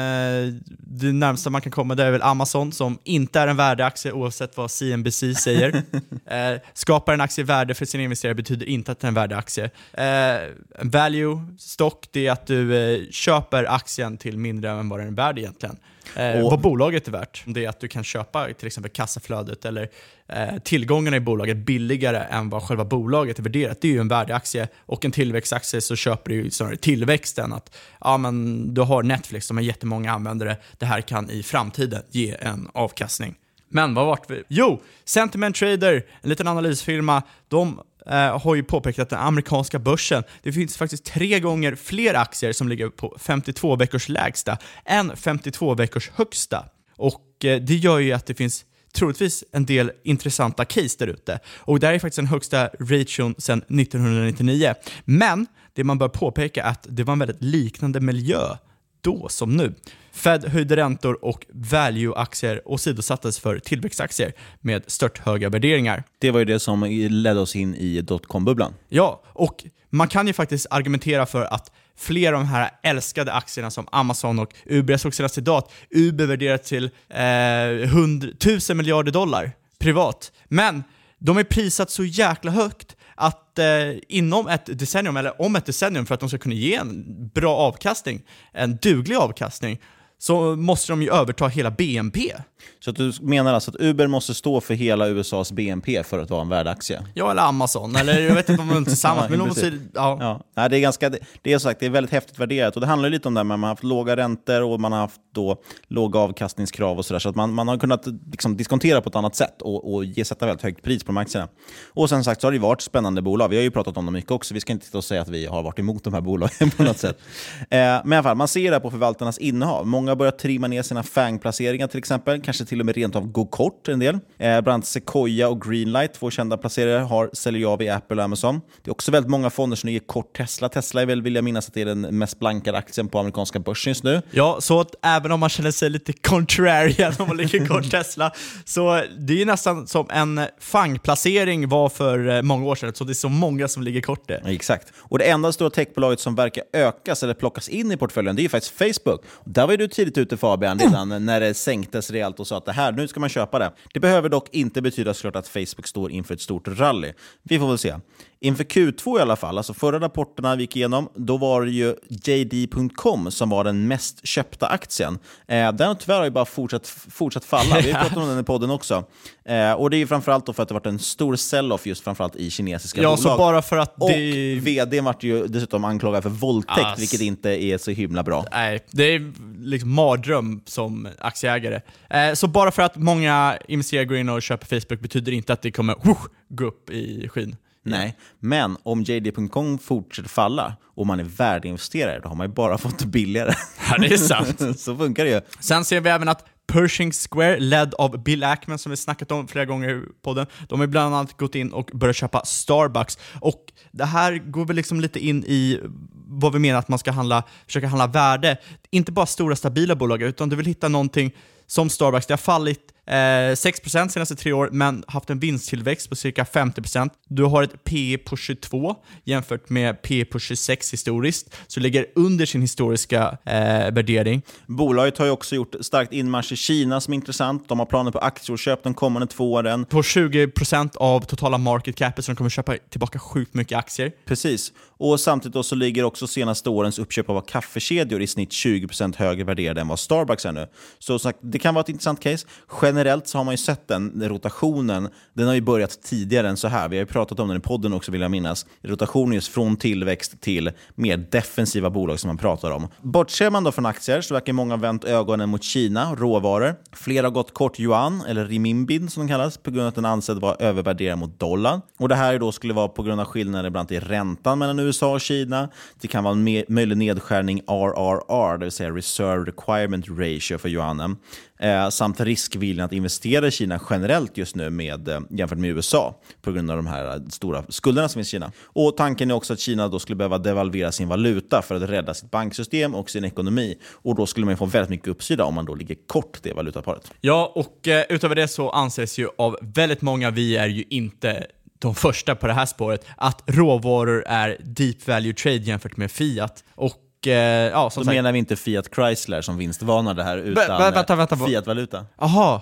Speaker 9: det närmsta man kan komma där är väl Amazon, som inte är en värdeaktie oavsett vad CNBC säger. eh, skapar en aktie värde för sina investerare betyder inte att det är en värdeaktie. Eh, value, stock, det är att du köper aktien till mindre än vad den är värd egentligen. Eh, vad bolaget är värt. Det är att du kan köpa till exempel kassaflödet eller eh, tillgångarna i bolaget billigare än vad själva bolaget är värderat. Det är ju en värdeaktie och en tillväxtaktie så köper du ju snarare tillväxten. Att ja, men du har Netflix som har jättemånga användare. Det här kan i framtiden ge en avkastning. Men vad vart vi? Jo, Sentiment Trader, en liten analysfirma, de Eh, har ju påpekat att den amerikanska börsen, det finns faktiskt tre gånger fler aktier som ligger på 52 veckors lägsta än 52 veckors högsta. Och eh, det gör ju att det finns troligtvis en del intressanta case där ute. Och det här är faktiskt den högsta ration sedan 1999. Men det man bör påpeka är att det var en väldigt liknande miljö då som nu. Fed höjde räntor och value-aktier åsidosattes för tillväxtaktier med stört höga värderingar.
Speaker 8: Det var ju det som ledde oss in i dotcom-bubblan.
Speaker 9: Ja, och man kan ju faktiskt argumentera för att flera av de här älskade aktierna som Amazon och Uber, jag såg senast idag att Uber värderat till eh, 100, 1000 miljarder dollar privat. Men de är prisat så jäkla högt att eh, inom ett decennium, eller om ett decennium, för att de ska kunna ge en bra avkastning, en duglig avkastning, så måste de ju överta hela BNP.
Speaker 8: Så du menar alltså att Uber måste stå för hela USAs BNP för att vara en värdeaktie?
Speaker 9: Ja, eller Amazon, eller jag vet inte om de är tillsammans, men de måste...
Speaker 8: Ja. ja. Nej, det, är ganska, det, är sagt, det är väldigt häftigt värderat och det handlar lite om det här med att man har haft låga räntor och man har haft då låga avkastningskrav och sådär, så att man, man har kunnat liksom diskontera på ett annat sätt och, och ge, sätta väldigt högt pris på de aktierna. Och sen sagt så har det varit spännande bolag. Vi har ju pratat om dem mycket också. Vi ska inte säga att vi har varit emot de här bolagen på något sätt. Eh, men i alla fall, man ser det på förvaltarnas innehav. Många har börjat trimma ner sina FANG-placeringar till exempel, kanske till och med rent av gå kort en del. Eh, bland annat Sequoia och Greenlight, två kända placerare, har, säljer av i Apple och Amazon. Det är också väldigt många fonder som ger kort Tesla. Tesla är väl, vill jag minnas, att det är den mest blankade aktien på amerikanska börsen just nu.
Speaker 9: Ja, så att även om man känner sig lite contrarian om man ligger kort Tesla, så det är nästan som en FANG-placering var för eh, många år sedan, så det är så många som ligger kort det.
Speaker 8: Exakt. Och det enda stora techbolaget som verkar ökas eller plockas in i portföljen, det är faktiskt Facebook. Där var du tidigt ute Fabian, redan när det sänktes rejält och sa att det här, nu ska man köpa det. Det behöver dock inte betyda såklart att Facebook står inför ett stort rally. Vi får väl se. Inför Q2 i alla fall, alltså förra rapporterna vi gick igenom, då var det ju JD.com som var den mest köpta aktien. Eh, den har tyvärr bara fortsatt, fortsatt falla. Vi har pratat om den i podden också. Eh, och Det är framförallt för att det varit en stor sell-off just framförallt i kinesiska
Speaker 9: ja,
Speaker 8: bolag.
Speaker 9: Så bara för att
Speaker 8: och
Speaker 9: det...
Speaker 8: vd vart ju dessutom anklagad för våldtäkt,
Speaker 9: Ass.
Speaker 8: vilket inte är så himla bra.
Speaker 9: Nej, det är liksom mardröm som aktieägare. Eh, så bara för att många investerare går in och köper Facebook betyder inte att det kommer whoosh, gå upp i skyn.
Speaker 8: Nej, men om JD.com fortsätter falla och man är värdeinvesterare, då har man ju bara fått det billigare.
Speaker 9: Ja, det är sant.
Speaker 8: så funkar det ju.
Speaker 9: Sen ser vi även att Pershing Square, ledd av Bill Ackman som vi snackat om flera gånger i podden, de har bland annat gått in och börjat köpa Starbucks. Och det här går väl liksom lite in i vad vi menar att man ska handla, försöka handla värde. Inte bara stora stabila bolag, utan du vill hitta någonting som Starbucks, det har fallit eh, 6% senaste tre år, men haft en vinsttillväxt på cirka 50%. Du har ett P på 22 jämfört med P på 26 historiskt, så ligger under sin historiska eh, värdering.
Speaker 8: Bolaget har ju också gjort starkt inmarsch i Kina som är intressant. De har planer på aktieköp de kommande två åren.
Speaker 9: På 20% av totala market capet, så de kommer köpa tillbaka sjukt mycket aktier.
Speaker 8: Precis. Och Samtidigt så ligger också senaste årens uppköp av kaffekedjor i snitt 20% högre värderade än vad Starbucks är nu. Så det kan vara ett intressant case. Generellt så har man ju sett den rotationen. Den har ju börjat tidigare än så här. Vi har ju pratat om den i podden också vill jag minnas. Rotationen just från tillväxt till mer defensiva bolag som man pratar om. Bortser man då från aktier så verkar många ha vänt ögonen mot Kina, råvaror. Flera har gått kort yuan, eller riminbin som den kallas, på grund av att den ansedd vara övervärderad mot dollarn. Och Det här då skulle vara på grund av skillnader bland i räntan mellan USA och Kina. Det kan vara en möjlig nedskärning RRR, det vill säga Reserve Requirement Ratio för yuanen. eh, samt riskviljan att investera i Kina generellt just nu med, eh, jämfört med USA på grund av de här eh, stora skulderna som finns i Kina. Och Tanken är också att Kina då skulle behöva devalvera sin valuta för att rädda sitt banksystem och sin ekonomi. Och Då skulle man få väldigt mycket uppsida om man då ligger kort det valutaparet.
Speaker 9: Ja, och eh, utöver det så anses ju av väldigt många, vi är ju inte de första på det här spåret, att råvaror är deep value trade jämfört med fiat. Och eh, ja,
Speaker 8: Då
Speaker 9: sagt,
Speaker 8: menar vi inte Fiat Chrysler som vinstvarnade här, utan
Speaker 9: vä- vänta, vänta,
Speaker 8: Fiat-valuta.
Speaker 9: Jaha,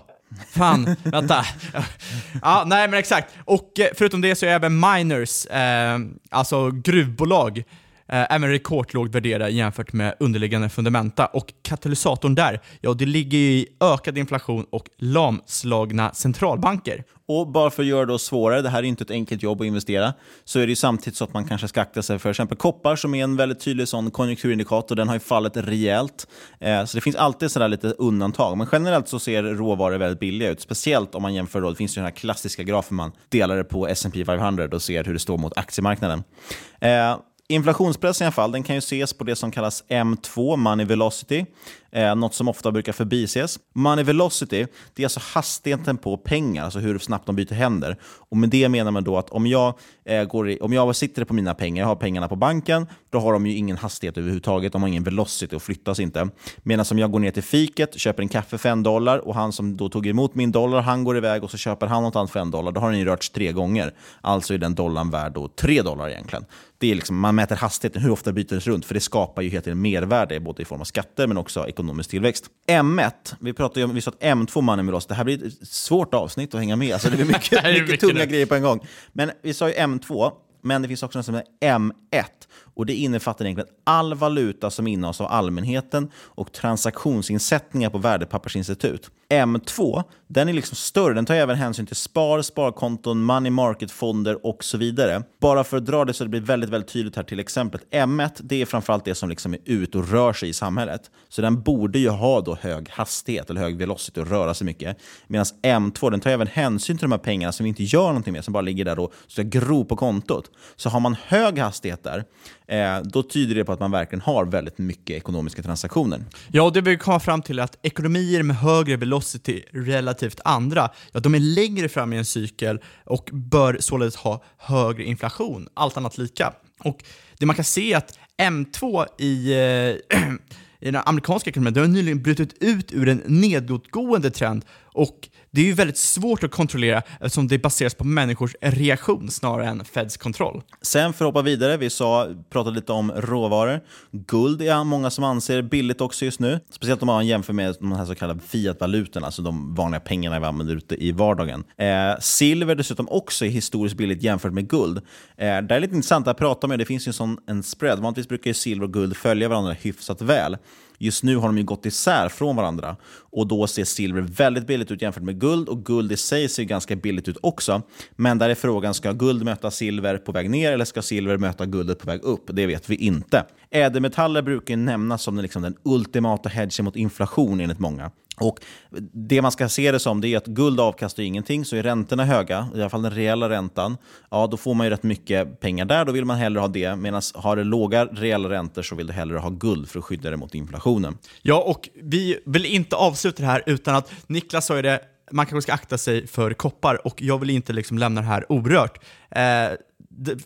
Speaker 9: fan, vänta. Ja, nej men exakt. Och eh, förutom det så är även miners, eh, alltså gruvbolag, eh, Eh, även rekordlågt värderade jämfört med underliggande fundamenta. Och katalysatorn där, ja det ligger i ökad inflation och lamslagna centralbanker.
Speaker 8: Och bara för att göra det svårare, det här är inte ett enkelt jobb att investera, så är det ju samtidigt så att man kanske ska akta sig för exempel koppar som är en väldigt tydlig sån konjunkturindikator. Den har ju fallit rejält. Eh, så det finns alltid sådär lite undantag. Men generellt så ser råvaror väldigt billiga ut. Speciellt om man jämför, då, det finns ju den här klassiska grafen man delar det på S&P 500 och ser hur det står mot aktiemarknaden. Eh, Inflationspressen i alla fall, den kan ju ses på det som kallas M2, Money Velocity. Eh, något som ofta brukar förbises. Money Velocity, det är alltså hastigheten på pengar, alltså hur snabbt de byter händer. Och Med det menar man då att om jag, eh, går i, om jag sitter på mina pengar, jag har pengarna på banken, då har de ju ingen hastighet överhuvudtaget. De har ingen velocity och flyttas inte. Medan om jag går ner till fiket, köper en kaffe för en dollar och han som då tog emot min dollar, han går iväg och så köper han något annat för en dollar, då har den ju rörts tre gånger. Alltså är den dollarn värd då tre dollar egentligen. Det är liksom, man mäter hastigheten, hur ofta byter det runt, för det skapar ju helt enkelt mervärde, både i form av skatter men också ekonomisk tillväxt. M1, vi pratade ju om, vi sa att M2 mannen med oss, det här blir ett svårt avsnitt att hänga med. Alltså det blir mycket,
Speaker 9: Det är
Speaker 8: mycket,
Speaker 9: mycket
Speaker 8: tunga
Speaker 9: nu.
Speaker 8: grejer på en gång. Men vi sa ju M2, men det finns också något som heter M1. Och Det innefattar egentligen all valuta som innehas av allmänheten och transaktionsinsättningar på värdepappersinstitut. M2 den är liksom större, den tar även hänsyn till spar, sparkonton, money market-fonder och så vidare. Bara för att dra det så det blir väldigt, väldigt tydligt här till exempel. M1 det är framförallt det som liksom är ute och rör sig i samhället. Så den borde ju ha då hög hastighet eller hög velocity och röra sig mycket. Medan M2 den tar även hänsyn till de här pengarna som vi inte gör någonting med, som bara ligger där och ska gro på kontot. Så har man hög hastighet där, eh, då tyder det på att man verkligen har väldigt mycket ekonomiska transaktioner.
Speaker 9: Ja, och det vi komma fram till är att ekonomier med högre velocity relativt andra, ja, de är längre fram i en cykel och bör således ha högre inflation, allt annat lika. Och det man kan se är att M2 i, eh, i den amerikanska ekonomin, den har nyligen brutit ut ur en nedåtgående trend och det är ju väldigt svårt att kontrollera eftersom det baseras på människors reaktion snarare än Feds kontroll.
Speaker 8: Sen för att hoppa vidare, vi sa, pratade lite om råvaror. Guld är många som anser billigt också just nu. Speciellt om man jämför med de här så kallade fiat-valutorna, alltså de vanliga pengarna vi använder ute i vardagen. Eh, silver dessutom också är historiskt billigt jämfört med guld. Eh, det är lite intressant att prata om, det finns ju en sån en spread. Vanligtvis brukar ju silver och guld följa varandra hyfsat väl. Just nu har de ju gått isär från varandra och då ser silver väldigt billigt ut jämfört med guld och guld i sig ser ganska billigt ut också. Men där är frågan, ska guld möta silver på väg ner eller ska silver möta guldet på väg upp? Det vet vi inte. Ädelmetaller brukar ju nämnas som den, liksom, den ultimata hedgen mot inflation enligt många. Och Det man ska se det som det är att guld avkastar ingenting, så är räntorna höga, i alla fall den reella räntan, ja då får man ju rätt mycket pengar där, då vill man hellre ha det. Medan har du låga reella räntor så vill du hellre ha guld för att skydda dig mot inflationen.
Speaker 9: Ja, och vi vill inte avsluta det här utan att Niklas sa ju det, man kanske ska akta sig för koppar och jag vill inte liksom lämna det här orört. Eh,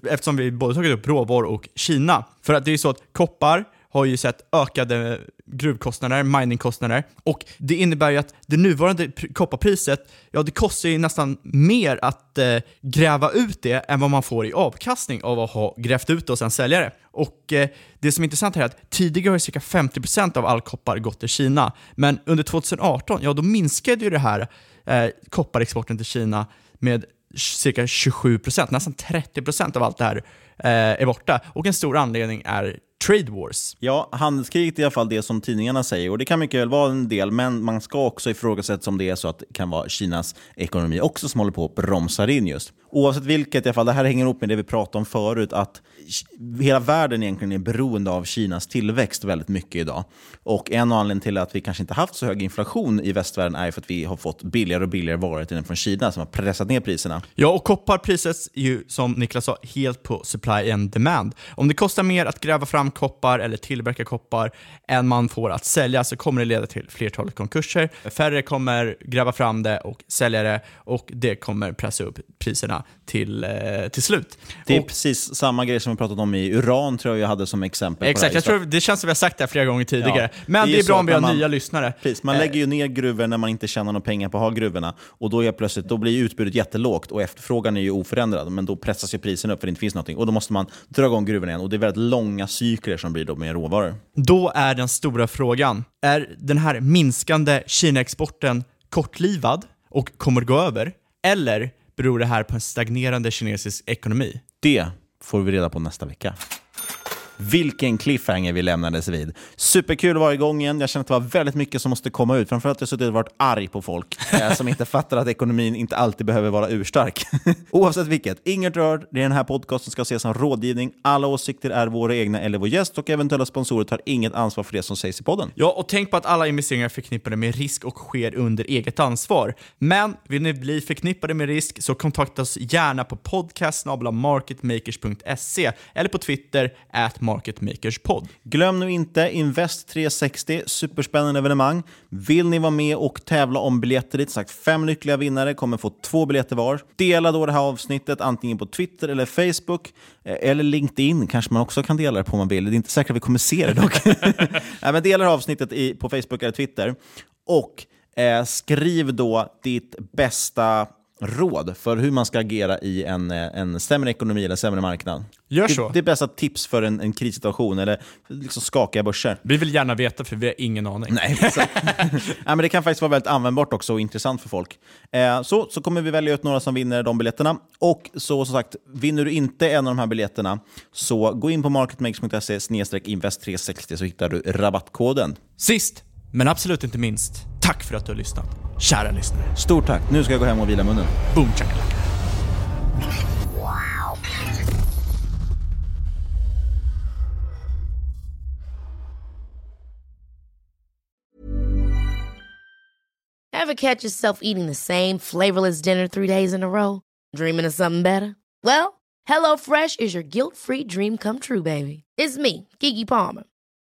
Speaker 9: eftersom vi både tagit upp råvaror och Kina. För att det är ju så att koppar har ju sett ökade gruvkostnader, miningkostnader och det innebär ju att det nuvarande kopparpriset, ja det kostar ju nästan mer att eh, gräva ut det än vad man får i avkastning av att ha grävt ut det och sen sälja det. Och eh, det som är intressant här är att tidigare har ju cirka 50% av all koppar gått till Kina, men under 2018, ja då minskade ju det här eh, kopparexporten till Kina med cirka 27%, nästan 30% av allt det här är borta. Och en stor anledning är trade wars.
Speaker 8: Ja, handelskriget är i alla fall det som tidningarna säger och det kan mycket väl vara en del, men man ska också ifrågasätta om det är så att det kan vara Kinas ekonomi också som håller på att bromsa in just. Oavsett vilket, i alla fall, det här hänger ihop med det vi pratade om förut, att hela världen egentligen är beroende av Kinas tillväxt väldigt mycket idag. Och en av anledningarna till att vi kanske inte haft så hög inflation i västvärlden är för att vi har fått billigare och billigare varor från Kina som har pressat ner priserna.
Speaker 9: Ja, och koppar prissätts ju som Niklas sa helt på supply and demand. Om det kostar mer att gräva fram koppar eller tillverkar koppar än man får att sälja så kommer det leda till flertalet konkurser. Färre kommer gräva fram det och sälja det och det kommer pressa upp priserna till, eh, till slut.
Speaker 8: Det är
Speaker 9: och,
Speaker 8: precis samma grej som vi pratat om i uran, tror jag jag hade som exempel.
Speaker 9: Exakt, jag
Speaker 8: det här.
Speaker 9: tror, det känns som vi har sagt det här flera gånger tidigare.
Speaker 8: Ja,
Speaker 9: Men det
Speaker 8: ju
Speaker 9: är, bra om vi har
Speaker 8: man-
Speaker 9: nya lyssnare.
Speaker 8: Precis, man
Speaker 9: Eh,
Speaker 8: lägger ju ner gruvor när man inte tjänar några pengar på att ha gruvorna. Och då, är plötsligt, då blir utbudet jättelågt och efterfrågan är ju oförändrad. Men då pressas ju priserna upp för det inte finns någonting. Och då måste man dra igång gruvorna igen. Och det är väldigt långa cykler som blir då med råvaror.
Speaker 9: Då är den stora frågan, är den här minskande Kina-exporten kortlivad och kommer gå över? Eller beror det här på en stagnerande kinesisk ekonomi?
Speaker 8: Det får vi reda på nästa vecka. Vilken cliffhanger vi lämnades vid. Superkul att vara igång igen. Jag känner att det var väldigt mycket som måste komma ut. Framförallt har jag suttit och varit arg på folk eh, som inte fattar att ekonomin inte alltid behöver vara urstark. Oavsett vilket, inget rör. Det är den här podcasten ska ses som rådgivning. Alla åsikter är våra egna eller vår gäst och eventuella sponsorer tar inget ansvar för det som sägs i podden.
Speaker 9: Ja, och tänk på att alla investeringar är förknippade med risk och sker under eget ansvar. Men vill ni bli förknippade med risk så kontakta oss gärna på podcast.marketmakers.se eller på Twitter at Market Makers podd.
Speaker 8: Glöm nu inte Invest 360, superspännande evenemang. Vill ni vara med och tävla om biljetter dit, sagt fem lyckliga vinnare kommer få två biljetter var. Dela då det här avsnittet antingen på Twitter eller Facebook eh, eller LinkedIn kanske man också kan dela det på om man vill. Det är inte säkert att vi kommer se det dock. Nej, men dela avsnittet i, på Facebook eller Twitter och eh, skriv då ditt bästa råd för hur man ska agera i en, eh, en sämre ekonomi eller sämre marknad.
Speaker 9: Gör
Speaker 8: det,
Speaker 9: så.
Speaker 8: Det är bästa tips för en, en krissituation eller liksom skakiga börser.
Speaker 9: Vi vill gärna veta för vi har ingen aning.
Speaker 8: Nej, ja, men det kan faktiskt vara väldigt användbart också och intressant för folk. Eh, så, så kommer vi välja ut några som vinner de biljetterna. Och så som sagt, vinner du inte en av de här biljetterna så gå in på marketmakers.se invest360 så hittar du rabattkoden.
Speaker 9: Sist, men absolut inte minst, tack för att du har lyssnat. Kära lyssnare.
Speaker 8: Stort tack. Nu ska jag gå hem och vila munnen.
Speaker 9: Boom chakalaka.
Speaker 10: Ever catch yourself eating the same flavorless dinner three days in a row? Dreaming of something better? Well, HelloFresh is your guilt-free dream come true, baby. It's me, Kiki Palmer.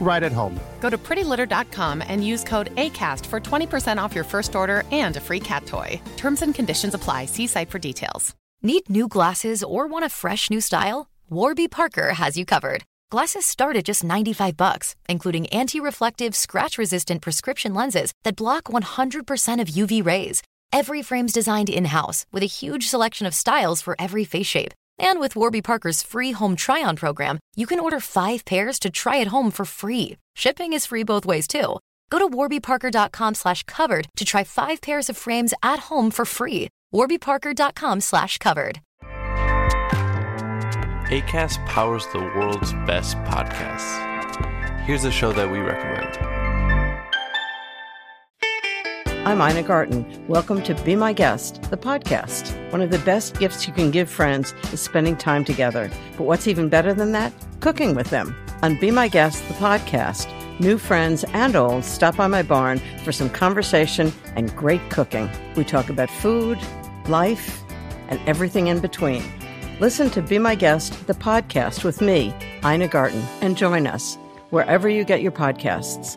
Speaker 15: right at home.
Speaker 16: Go to prettylitter.com and use code ACAST for 20% off your first order and a free cat toy. Terms and conditions apply. See site for details.
Speaker 17: Need new glasses or want a fresh new style? Warby Parker has you covered. Glasses start at just 95 bucks, including anti-reflective, scratch-resistant prescription lenses that block 100% of UV rays. Every frame's designed in-house with a huge selection of styles for every face shape. And with Warby Parker's free home try-on program, you can order 5 pairs to try at home for free. Shipping is free both ways too. Go to warbyparker.com slash covered to try 5 pairs of frames at home for free. warbyparker.com slash covered.
Speaker 18: ACAST powers the world's best podcasts. Here's a show that we recommend.
Speaker 19: I'm Ina Garten. Welcome to Be My Guest, the podcast. One of the best gifts you can give friends is spending time together. But what's even better than that? Cooking with them. On Be My Guest, the podcast, new friends and old stop by my barn for some conversation and great cooking. We talk about food, life, and everything in between. Listen to Be My Guest, the podcast with me, Ina Garten, and join us wherever you get your podcasts.